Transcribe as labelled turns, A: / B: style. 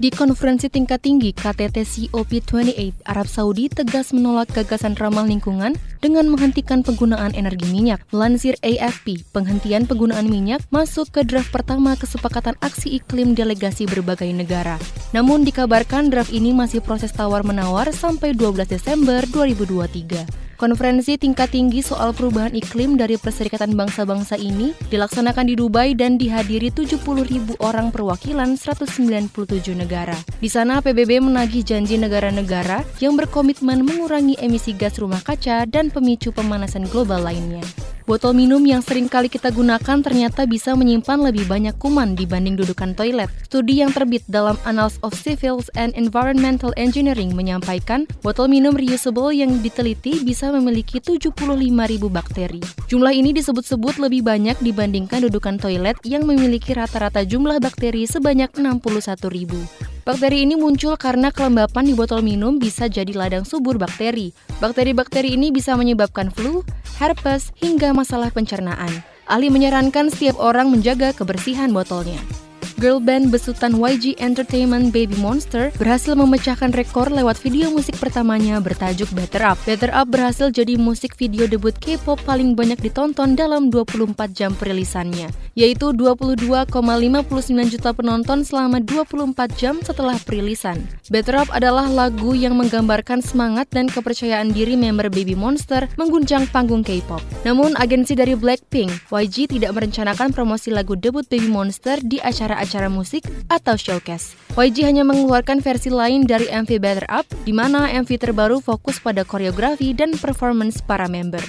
A: Di konferensi tingkat tinggi KTT COP28, Arab Saudi tegas menolak gagasan ramah lingkungan dengan menghentikan penggunaan energi minyak. Melansir AFP, penghentian penggunaan minyak masuk ke draft pertama kesepakatan aksi iklim delegasi berbagai negara. Namun dikabarkan draft ini masih proses tawar-menawar sampai 12 Desember 2023. Konferensi tingkat tinggi soal perubahan iklim dari Perserikatan Bangsa-Bangsa ini dilaksanakan di Dubai dan dihadiri 70 ribu orang perwakilan 197 negara. Di sana PBB menagih janji negara-negara yang berkomitmen mengurangi emisi gas rumah kaca dan pemicu pemanasan global lainnya. Botol minum yang sering kali kita gunakan ternyata bisa menyimpan lebih banyak kuman dibanding dudukan toilet. Studi yang terbit dalam Annals of Civil and Environmental Engineering menyampaikan botol minum reusable yang diteliti bisa memiliki 75.000 bakteri. Jumlah ini disebut-sebut lebih banyak dibandingkan dudukan toilet yang memiliki rata-rata jumlah bakteri sebanyak 61.000. Bakteri ini muncul karena kelembapan di botol minum bisa jadi ladang subur bakteri. Bakteri-bakteri ini bisa menyebabkan flu, herpes, hingga masalah pencernaan. Ahli menyarankan setiap orang menjaga kebersihan botolnya girl band besutan YG Entertainment Baby Monster berhasil memecahkan rekor lewat video musik pertamanya bertajuk Better Up. Better Up berhasil jadi musik video debut K-pop paling banyak ditonton dalam 24 jam perilisannya, yaitu 22,59 juta penonton selama 24 jam setelah perilisan. Better Up adalah lagu yang menggambarkan semangat dan kepercayaan diri member Baby Monster mengguncang panggung K-pop. Namun, agensi dari Blackpink, YG tidak merencanakan promosi lagu debut Baby Monster di acara-acara acara musik atau showcase. YG hanya mengeluarkan versi lain dari MV Better Up, di mana MV terbaru fokus pada koreografi dan performance para member.